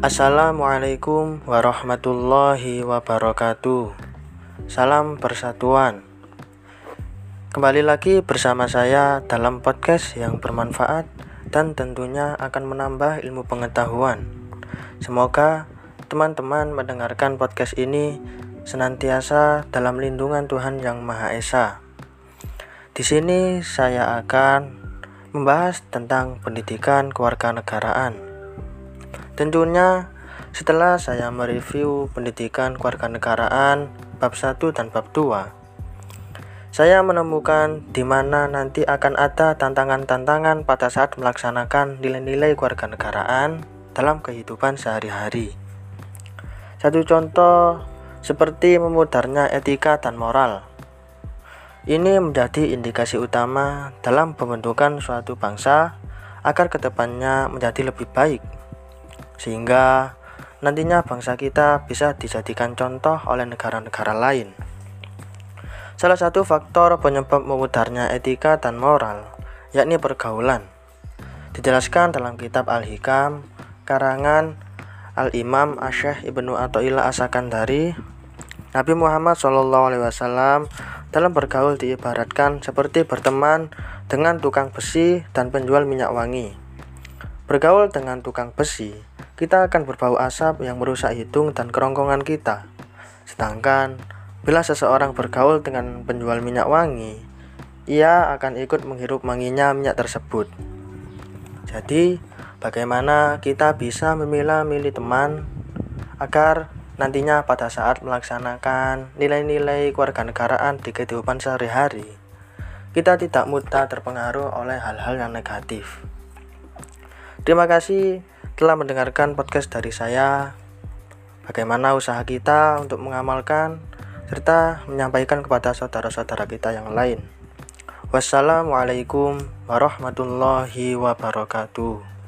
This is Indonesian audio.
Assalamualaikum warahmatullahi wabarakatuh. Salam persatuan. Kembali lagi bersama saya dalam podcast yang bermanfaat dan tentunya akan menambah ilmu pengetahuan. Semoga teman-teman mendengarkan podcast ini senantiasa dalam lindungan Tuhan Yang Maha Esa. Di sini saya akan membahas tentang pendidikan kewarganegaraan. Tentunya setelah saya mereview pendidikan kewarganegaraan bab 1 dan bab 2, saya menemukan di mana nanti akan ada tantangan-tantangan pada saat melaksanakan nilai-nilai kewarganegaraan dalam kehidupan sehari-hari. Satu contoh seperti memudarnya etika dan moral. Ini menjadi indikasi utama dalam pembentukan suatu bangsa agar ke depannya menjadi lebih baik, sehingga nantinya bangsa kita bisa dijadikan contoh oleh negara-negara lain. Salah satu faktor penyebab memudarnya etika dan moral yakni pergaulan. Dijelaskan dalam kitab Al-Hikam karangan Al-Imam Asyah Ibnu Athaillah Asakandari Nabi Muhammad SAW dalam bergaul diibaratkan seperti berteman dengan tukang besi dan penjual minyak wangi. Bergaul dengan tukang besi, kita akan berbau asap yang merusak hidung dan kerongkongan kita. Sedangkan bila seseorang bergaul dengan penjual minyak wangi, ia akan ikut menghirup wanginya minyak tersebut. Jadi, bagaimana kita bisa memilah-milih teman agar nantinya pada saat melaksanakan nilai-nilai kewarganegaraan di kehidupan sehari-hari, kita tidak mudah terpengaruh oleh hal-hal yang negatif. Terima kasih telah mendengarkan podcast dari saya. Bagaimana usaha kita untuk mengamalkan serta menyampaikan kepada saudara-saudara kita yang lain. Wassalamualaikum warahmatullahi wabarakatuh.